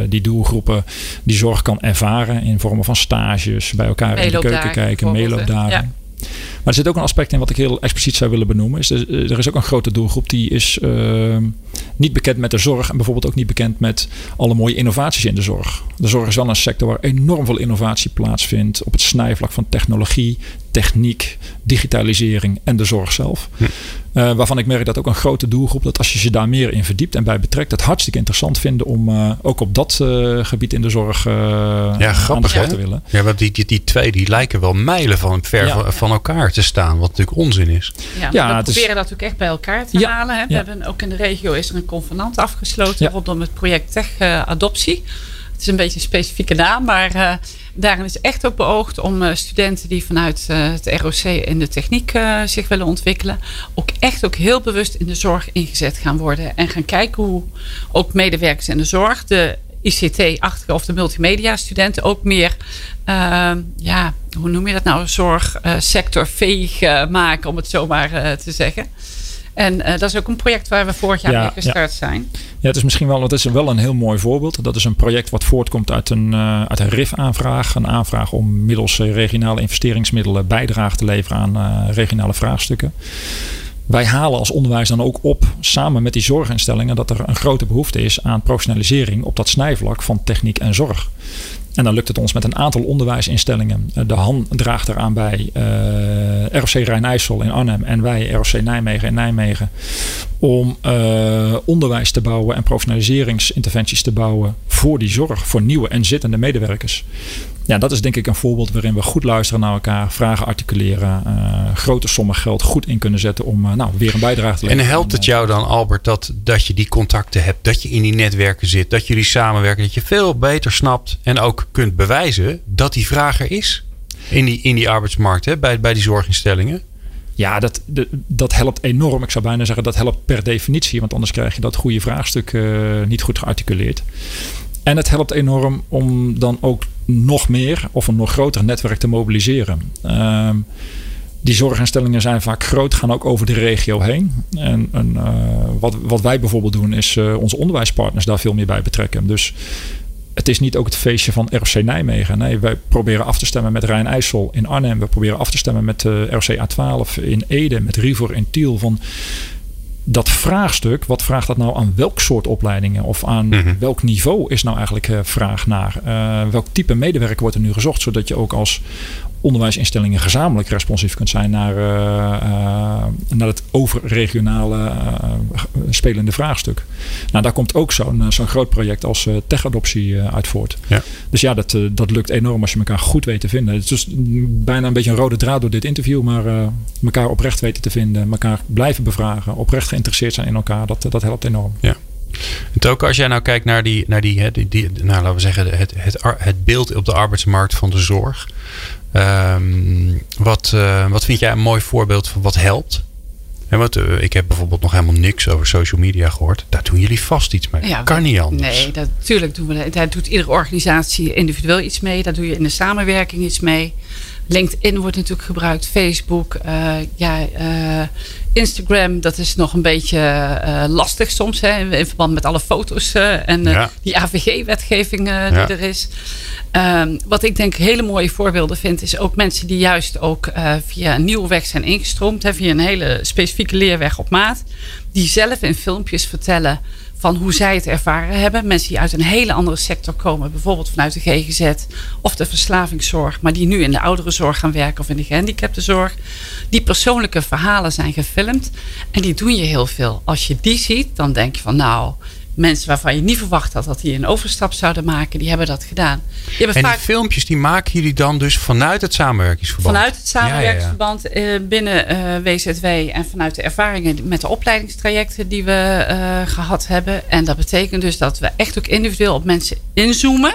die doelgroepen die zorg kan ervaren in vormen van stages, bij elkaar in de keuken kijken, meeloopdagen. Ja. Maar er zit ook een aspect in wat ik heel expliciet zou willen benoemen. Is er, er is ook een grote doelgroep die is uh, niet bekend met de zorg. En bijvoorbeeld ook niet bekend met alle mooie innovaties in de zorg. De zorg is wel een sector waar enorm veel innovatie plaatsvindt. Op het snijvlak van technologie, techniek, digitalisering en de zorg zelf. Hm. Uh, waarvan ik merk dat ook een grote doelgroep, dat als je je daar meer in verdiept en bij betrekt, het hartstikke interessant vinden om uh, ook op dat uh, gebied in de zorg ja, grappig, aan de te willen. Ja, want die, die, die twee die lijken wel mijlen van ver ja. van elkaar te staan, wat natuurlijk onzin is. Ja, ja we proberen dat natuurlijk echt bij elkaar te halen. Hè. We hebben ook in de regio is er een convenant afgesloten rondom het project Tech Adoptie. Het is een beetje een specifieke naam, maar uh, daarin is echt ook beoogd om uh, studenten die vanuit uh, het ROC in de techniek zich willen ontwikkelen, ook echt ook heel bewust in de zorg ingezet gaan worden. En gaan kijken hoe ook medewerkers in de zorg, de ICT-achtige of de multimedia-studenten ook meer, ja, hoe noem je dat nou, zorgsectorveeg maken, om het zo maar te zeggen. En dat is ook een project waar we vorig jaar ja, mee gestart ja. zijn. Ja, het is misschien wel, het is wel een heel mooi voorbeeld. Dat is een project wat voortkomt uit een, uh, uit een RIF-aanvraag. Een aanvraag om middels regionale investeringsmiddelen bijdrage te leveren aan uh, regionale vraagstukken. wij halen als onderwijs dan ook op, samen met die zorginstellingen, dat er een grote behoefte is aan professionalisering op dat snijvlak van techniek en zorg. En dan lukt het ons met een aantal onderwijsinstellingen. De Han draagt eraan bij, uh, eh, ROC Rijn-IJssel in Arnhem en wij ROC Nijmegen in Nijmegen. Om uh, onderwijs te bouwen en professionaliseringsinterventies te bouwen voor die zorg, voor nieuwe en zittende medewerkers ja, dat is denk ik een voorbeeld waarin we goed luisteren naar elkaar, vragen articuleren, uh, grote sommen geld goed in kunnen zetten om uh, nou, weer een bijdrage te leveren. En helpt het jou dan, Albert, dat, dat je die contacten hebt, dat je in die netwerken zit, dat jullie samenwerken, dat je veel beter snapt en ook kunt bewijzen dat die vraag er is in die, in die arbeidsmarkt, hè, bij, bij die zorginstellingen? Ja, dat, dat helpt enorm. Ik zou bijna zeggen dat helpt per definitie, want anders krijg je dat goede vraagstuk uh, niet goed gearticuleerd. En het helpt enorm om dan ook nog meer of een nog groter netwerk te mobiliseren. Uh, die zorginstellingen zijn vaak groot, gaan ook over de regio heen. En, uh, wat, wat wij bijvoorbeeld doen, is uh, onze onderwijspartners daar veel meer bij betrekken. Dus het is niet ook het feestje van ROC Nijmegen. Nee, wij proberen af te stemmen met Rijn-IJssel in Arnhem. We proberen af te stemmen met uh, ROC A12 in Ede, met Rivor in Tiel. Van dat vraagstuk, wat vraagt dat nou aan welk soort opleidingen of aan mhm. welk niveau is nou eigenlijk uh, vraag naar? Uh, welk type medewerker wordt er nu gezocht, zodat je ook als onderwijsinstellingen gezamenlijk responsief kunt zijn naar, uh, naar het overregionale uh, spelende vraagstuk. Nou, daar komt ook zo'n zo'n groot project als tech-adoptie uit voort. Ja. Dus ja, dat, dat lukt enorm als je elkaar goed weet te vinden. Het is dus bijna een beetje een rode draad door dit interview, maar elkaar oprecht weten te vinden, elkaar blijven bevragen, oprecht geïnteresseerd zijn in elkaar, dat, dat helpt enorm. Ja. En ook als jij nou kijkt naar die, naar die, die, die nou, laten we zeggen, het, het, het beeld op de arbeidsmarkt van de zorg. Um, wat, uh, wat vind jij een mooi voorbeeld van wat helpt? En wat, uh, ik heb bijvoorbeeld nog helemaal niks over social media gehoord. Daar doen jullie vast iets mee. Ja, kan niet anders. Nee, dat, natuurlijk doen we dat. Daar doet iedere organisatie individueel iets mee. Daar doe je in de samenwerking iets mee. LinkedIn wordt natuurlijk gebruikt, Facebook, uh, ja, uh, Instagram. Dat is nog een beetje uh, lastig soms hè, in verband met alle foto's en ja. die AVG-wetgeving die er is. Um, wat ik denk hele mooie voorbeelden vind, is ook mensen die juist ook via een nieuwe weg zijn ingestroomd, hè, via een hele specifieke leerweg op maat, die zelf in filmpjes vertellen van hoe zij het ervaren hebben. Mensen die uit een hele andere sector komen, bijvoorbeeld vanuit de GGZ of de verslavingszorg, maar die nu in de ouderenzorg gaan werken of in de gehandicaptenzorg. Die persoonlijke verhalen zijn gefilmd en die doen je heel veel. Als je die ziet, dan denk je van nou, mensen waarvan je niet verwacht had dat die een overstap zouden maken, die hebben dat gedaan. Die hebben en die filmpjes die maken jullie dan dus vanuit het samenwerkingsverband? Vanuit het samenwerkingsverband ja, ja, ja. binnen uh, WZW en vanuit de ervaringen met de opleidingstrajecten die we uh, gehad hebben. En dat betekent dus dat we echt ook individueel op mensen inzoomen.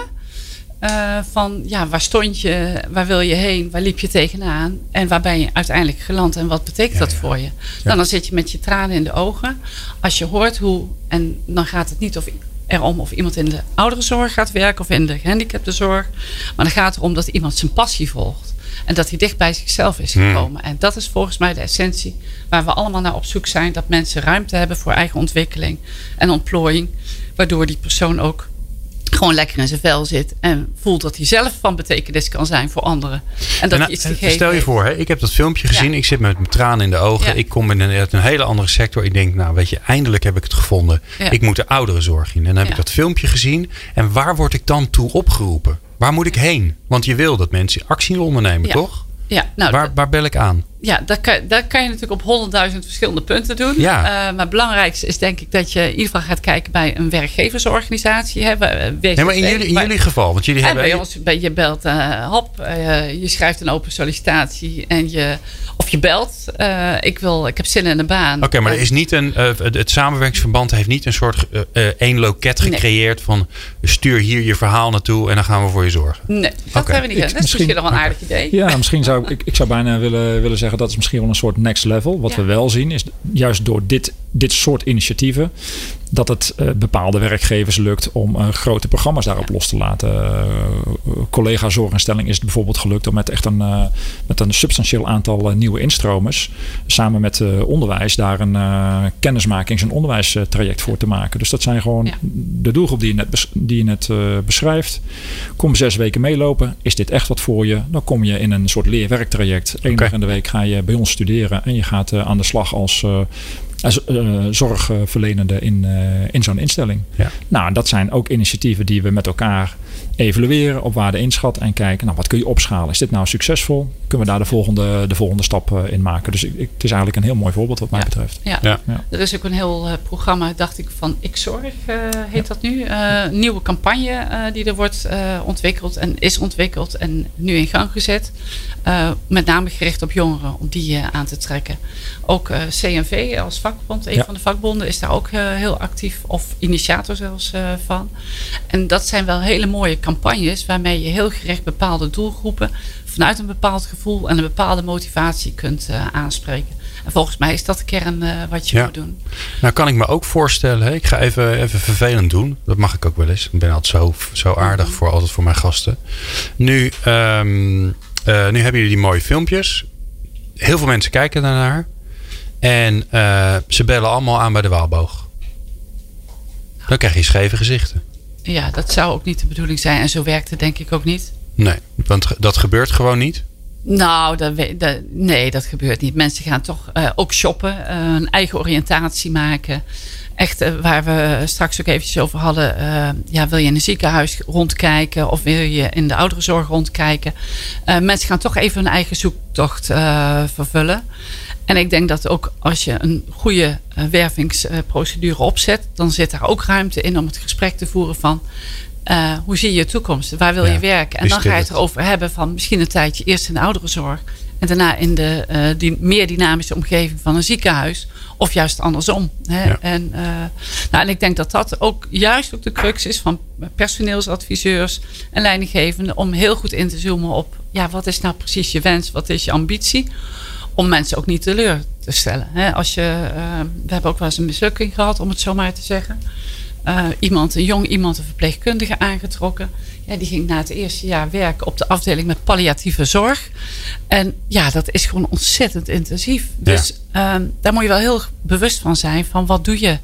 Uh, van ja, waar stond je, waar wil je heen, waar liep je tegenaan? En waar ben je uiteindelijk geland? En wat betekent dat voor je? Nou, dan zit je met je tranen in de ogen. Als je hoort hoe, en dan gaat het niet of erom of iemand in de ouderenzorg gaat werken of in de gehandicaptenzorg, maar dan gaat het erom dat iemand zijn passie volgt. En dat hij dicht bij zichzelf is hmm. gekomen. En dat is volgens mij de essentie waar we allemaal naar op zoek zijn, dat mensen ruimte hebben voor eigen ontwikkeling en ontplooiing, waardoor die persoon ook gewoon lekker in zijn vel zit. En voelt dat hij zelf van betekenis kan zijn voor anderen. En dat en, iets te geven. Stel je voor, hè, ik heb dat filmpje gezien. Ik zit met mijn tranen in de ogen. Ik kom in een, een, hele andere sector. Ik denk, nou weet je, eindelijk heb ik het gevonden. Ik moet de ouderenzorg in. En dan heb ik dat filmpje gezien. En waar word ik dan toe opgeroepen? Waar moet ik heen? Want je wil dat mensen actie ondernemen, toch? Ja, nou, waar, waar bel ik aan? Ja, dat kan, dat kan je natuurlijk op honderdduizend verschillende punten doen. Ja. Uh, maar het belangrijkste is denk ik dat je in ieder geval gaat kijken bij een werkgeversorganisatie. Hè, nee, maar in jullie, in jullie geval, want jullie hebben... Bij ons, je belt uh, hop, uh, je schrijft een open sollicitatie en je, of je belt. ik, wil, ik heb zin in een baan. Oké, maar er is niet een, het samenwerkingsverband heeft niet een soort één loket gecreëerd nee. van stuur hier je verhaal naartoe en dan gaan we voor je zorgen. Nee, dat okay. hebben we niet. Ik, dat is misschien nog een aardig idee. Ja, misschien zou ik, ik zou bijna willen, willen zeggen dat is misschien wel een soort next level. Wat we wel zien is juist door dit, dit soort initiatieven dat het bepaalde werkgevers lukt om grote programma's daarop los te laten. collega zorginstelling is het bijvoorbeeld gelukt om met echt een, met een substantieel aantal nieuwe instromers samen met onderwijs daar een kennismakings- en onderwijstraject voor te maken. Dus dat zijn gewoon de doelgroep die je net, die je net beschrijft. Kom zes weken meelopen. Is dit echt wat voor je? Dan kom je in een soort leerwerktraject. Eén dag in de week ga je bij ons studeren en je gaat uh, aan de slag als, uh, zorgverlenende in, in zo'n instelling. Ja. Nou, dat zijn ook initiatieven die we met elkaar evalueren, op waarde inschatten en kijken, nou, wat kun je opschalen? Is dit nou succesvol? Kunnen we daar de volgende, de volgende stap in maken? Dus ik, het is eigenlijk een heel mooi voorbeeld wat mij betreft. Ja. ja. er is ook een heel programma, dacht ik, van Ik Zorg heet dat nu. nieuwe campagne die er wordt ontwikkeld en is ontwikkeld en nu in gang gezet. met name gericht op jongeren, om die aan te trekken. Ook CNV als vakbond, een van de vakbonden, is daar ook heel actief of initiator zelfs van. En dat zijn wel hele mooie campagnes waarmee je heel gericht bepaalde doelgroepen vanuit een bepaald gevoel en een bepaalde motivatie kunt uh, aanspreken. En volgens mij is dat de kern uh, wat je moet doen. Nou kan ik me ook voorstellen, ik ga even, even vervelend doen. Dat mag ik ook wel eens. Ik ben altijd zo, zo aardig mhm. voor altijd voor mijn gasten. Nu, um, uh, nu hebben jullie die mooie filmpjes. Heel veel mensen kijken daarnaar. En ze bellen allemaal aan bij de Waalboog. Dan krijg je scheve gezichten. Ja, dat zou ook niet de bedoeling zijn. En zo werkt het denk ik ook niet. Nee, want dat gebeurt gewoon niet? Nou, dat, dat, nee, dat gebeurt niet. Mensen gaan toch uh, ook shoppen, uh, een eigen oriëntatie maken. Echt, uh, waar we straks ook eventjes over hadden. ja, wil je in een ziekenhuis rondkijken of wil je in de ouderenzorg rondkijken? mensen gaan toch even hun eigen zoektocht vervullen. En ik denk dat ook als je een goede uh, wervingsprocedure opzet, dan zit daar ook ruimte in om het gesprek te voeren van uh, hoe zie je je toekomst? Waar wil je werken? En dan ga je het erover hebben van misschien een tijdje eerst in de ouderenzorg en daarna in de uh, die meer dynamische omgeving van een ziekenhuis. Of juist andersom. Hè? Ja. En, nou, en ik denk dat dat ook juist ook de crux is van personeelsadviseurs en leidinggevenden. Om heel goed in te zoomen op ja, wat is nou precies je wens? Wat is je ambitie? Om mensen ook niet teleur te stellen. als je, uh, we hebben ook wel eens een mislukking gehad, om het zo maar te zeggen. Uh, iemand, een jong iemand, een verpleegkundige aangetrokken. Ja, die ging na het eerste jaar werken op de afdeling met palliatieve zorg. En ja, dat is gewoon ontzettend intensief. Dus ja. uh, daar moet je wel heel bewust van zijn van wat doe je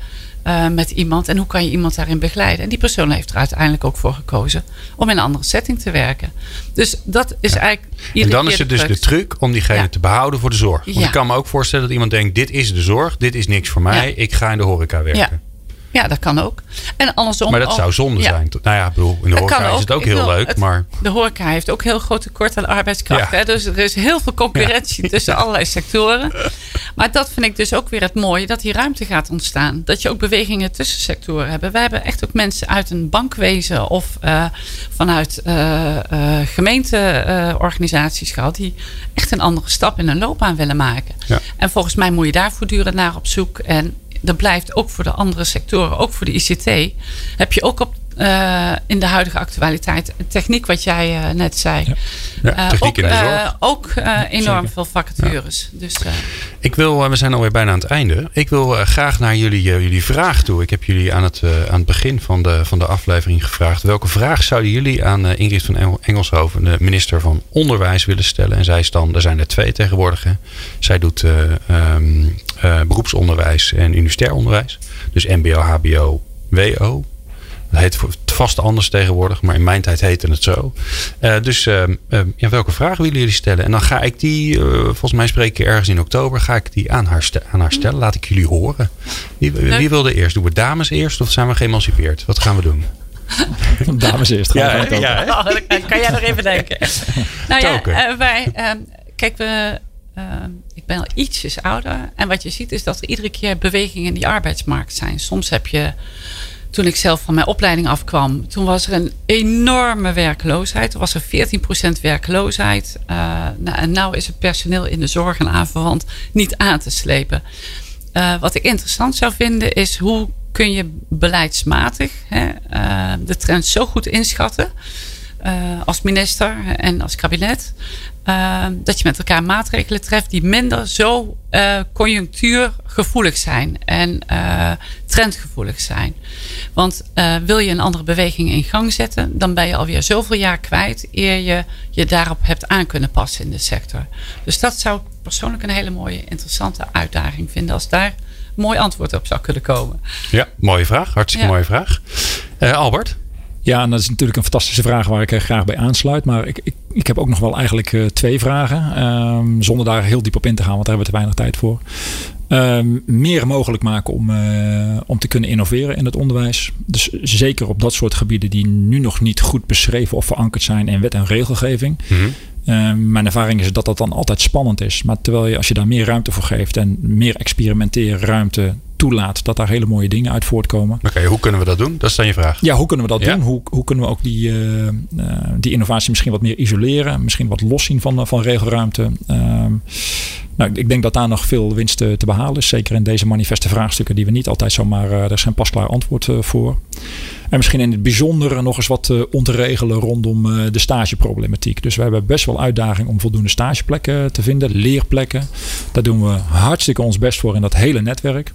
uh, met iemand en hoe kan je iemand daarin begeleiden. En die persoon heeft er uiteindelijk ook voor gekozen om in een andere setting te werken. Dus dat is ja. eigenlijk. En dan is het dus de truc om diegene ja. te behouden voor de zorg. Want ik kan me ook voorstellen dat iemand denkt: dit is de zorg, dit is niks voor mij, ik ga in de horeca werken. Ja, dat kan ook. En andersom. Maar dat zou zonde ja. zijn. Nou ja, bedoel, in de horeca is het ook heel leuk. Het, maar... De horeca heeft ook heel groot tekort aan arbeidskracht. Ja. Hè? Dus er is heel veel concurrentie ja. tussen allerlei sectoren. Maar dat vind ik dus ook weer het mooie. Dat die ruimte gaat ontstaan. Dat je ook bewegingen tussen sectoren hebt. Wij hebben echt ook mensen uit een bankwezen of uh, vanuit uh, uh, gemeenteorganisaties gehad. Die echt een andere stap in hun loopbaan willen maken. En volgens mij moet je daar voortdurend naar op zoek. En dat blijft ook voor de andere sectoren, ook voor de ICT, heb je ook op, uh, in de huidige actualiteit techniek, wat jij uh, net zei. Ja. Ja, uh, techniek ook, in de zorg. ook enorm veel vacatures. Dus, ik wil, we zijn alweer bijna aan het einde. Ik wil graag naar jullie, jullie vraag toe. Ik heb jullie aan het, aan het begin van de, van de aflevering gevraagd. Welke vraag zouden jullie aan Ingrid van Engelshoven, de minister van Onderwijs, willen stellen? En zij is dan, er zijn er twee tegenwoordig. Hè. Zij doet um, uh, beroepsonderwijs en universitair onderwijs. Dus MBO, HBO, WO. Dat heet vast anders tegenwoordig, maar in mijn tijd heette het zo. Uh, dus uh, uh, ja, welke vragen willen jullie stellen? En dan ga ik die, volgens mij spreek ik ergens in oktober, ga ik die aan haar, aan haar stellen. Laat ik jullie horen. Wie, wie wilde eerst? Doen we dames eerst of zijn we geëmancipeerd? Wat gaan we doen? Dames eerst. Ja, ja, ja, oh, kan jij nog even denken? nou ja, wij, ehm, kijk, we, ehm, ik ben al ietsjes ouder. En wat je ziet is dat er iedere keer bewegingen in die arbeidsmarkt zijn. Soms heb je, toen ik zelf van mijn opleiding afkwam, toen was er een enorme werkloosheid. Er was er 14% werkloosheid. Uh, nou, en nu is het personeel in de zorg en aanverwant niet aan te slepen. Uh, wat ik interessant zou vinden is hoe kun je beleidsmatig hè, uh, de trend zo goed inschatten als minister en als kabinet. dat je met elkaar maatregelen treft die minder zo conjunctuurgevoelig zijn en trendgevoelig zijn. Want wil je een andere beweging in gang zetten, dan ben je alweer zoveel jaar kwijt eer je je daarop hebt aan kunnen passen in de sector. Dus dat zou ik persoonlijk een hele mooie, interessante uitdaging vinden als daar mooi antwoord op zou kunnen komen. Ja, mooie vraag. Hartstikke mooie vraag. Albert? Ja, en dat is natuurlijk een fantastische vraag waar ik er graag bij aansluit. Maar ik, ik, ik heb ook nog wel eigenlijk uh, twee vragen. Um, zonder daar heel diep op in te gaan, want daar hebben we te weinig tijd voor. Um, meer mogelijk maken om, uh, om te kunnen innoveren in het onderwijs. Dus zeker op dat soort gebieden die nu nog niet goed beschreven of verankerd zijn in wet en regelgeving. Mm -hmm. Ehm, mijn ervaring is dat dat dan altijd spannend is. Maar terwijl je, als je daar meer ruimte voor geeft en meer experimenteerruimte toelaat, dat daar hele mooie dingen uit voortkomen. Oké, hoe kunnen we dat doen? Dat is dan je vraag. Ja, hoe kunnen we dat doen? Hoe, hoe kunnen we ook die, uh, die innovatie misschien wat meer isoleren? Misschien wat loszien van, van regelruimte? Uh, nou, ik denk dat daar nog veel winst te, te, behalen is. Zeker in deze manifeste vraagstukken die we niet altijd zomaar... Er zijn pasklaar antwoord voor. En misschien in het bijzondere nog eens wat uh, om te regelen rondom uh, de stageproblematiek. Dus we hebben best wel uitdaging om voldoende stageplekken te vinden, leerplekken. Daar doen we hartstikke ons best voor in dat hele netwerk.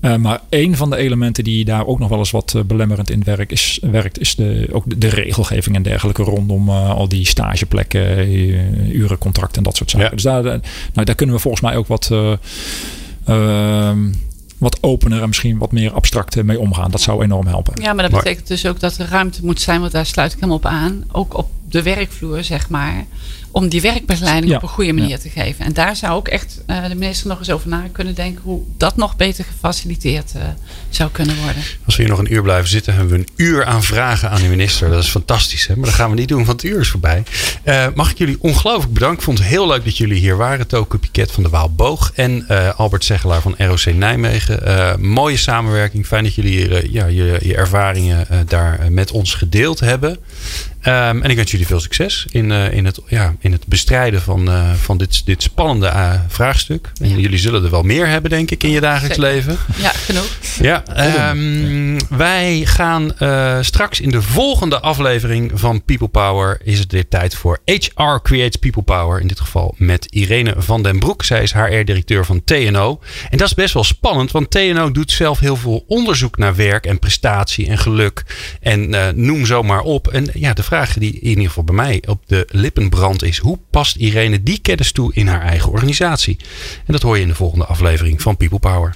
Uh, maar een van de elementen die daar ook nog wel eens wat belemmerend in werkt, is, werkt, is de, ook de, de regelgeving en dergelijke rondom al die stageplekken, urencontracten en dat soort zaken. Ja. Dus daar, nou, daar kunnen we volgens mij ook wat ehm, wat opener en misschien wat meer abstract mee omgaan. Dat zou enorm helpen. Ja, maar dat betekent dus ook dat er ruimte moet zijn, want daar sluit ik hem op aan. Ook op de werkvloer, zeg maar om die werkbegeleiding op een goede manier te geven. En daar zou ook echt uh, de minister nog eens over na kunnen denken hoe dat nog beter gefaciliteerd uh, zou kunnen worden. Als we hier nog een uur blijven zitten, hebben we een uur aan vragen aan de minister. Dat is fantastisch, hè? maar dat gaan we niet doen, want het uur is voorbij. Uh, mag ik jullie ongelooflijk bedanken. Ik vond het heel leuk dat jullie hier waren. Toke Piket van de Waalboog en Albert Zegelaar van ROC Nijmegen. mooie samenwerking. Fijn dat jullie hier, ja, je, je ervaringen daar met ons gedeeld hebben. Um, en ik wens jullie veel succes in, uh, in, het, ja, in het bestrijden van, uh, van dit, dit spannende uh, vraagstuk. En ja. jullie zullen er wel meer hebben, denk ik, in je dagelijks Zeker. leven. Ja, genoeg. Ja, um, wij gaan straks in de volgende aflevering van People Power. Is het weer tijd voor HR Creates People Power. In dit geval met Irene van den Broek. Zij is HR-directeur van TNO. En dat is best wel spannend, want TNO doet zelf heel veel onderzoek naar werk en prestatie en geluk. En noem zo maar op. En ja, de vraag vraag die in ieder geval bij mij op de lippen brandt is: hoe past Irene die kennis toe in haar eigen organisatie? En dat hoor je in de volgende aflevering van People Power.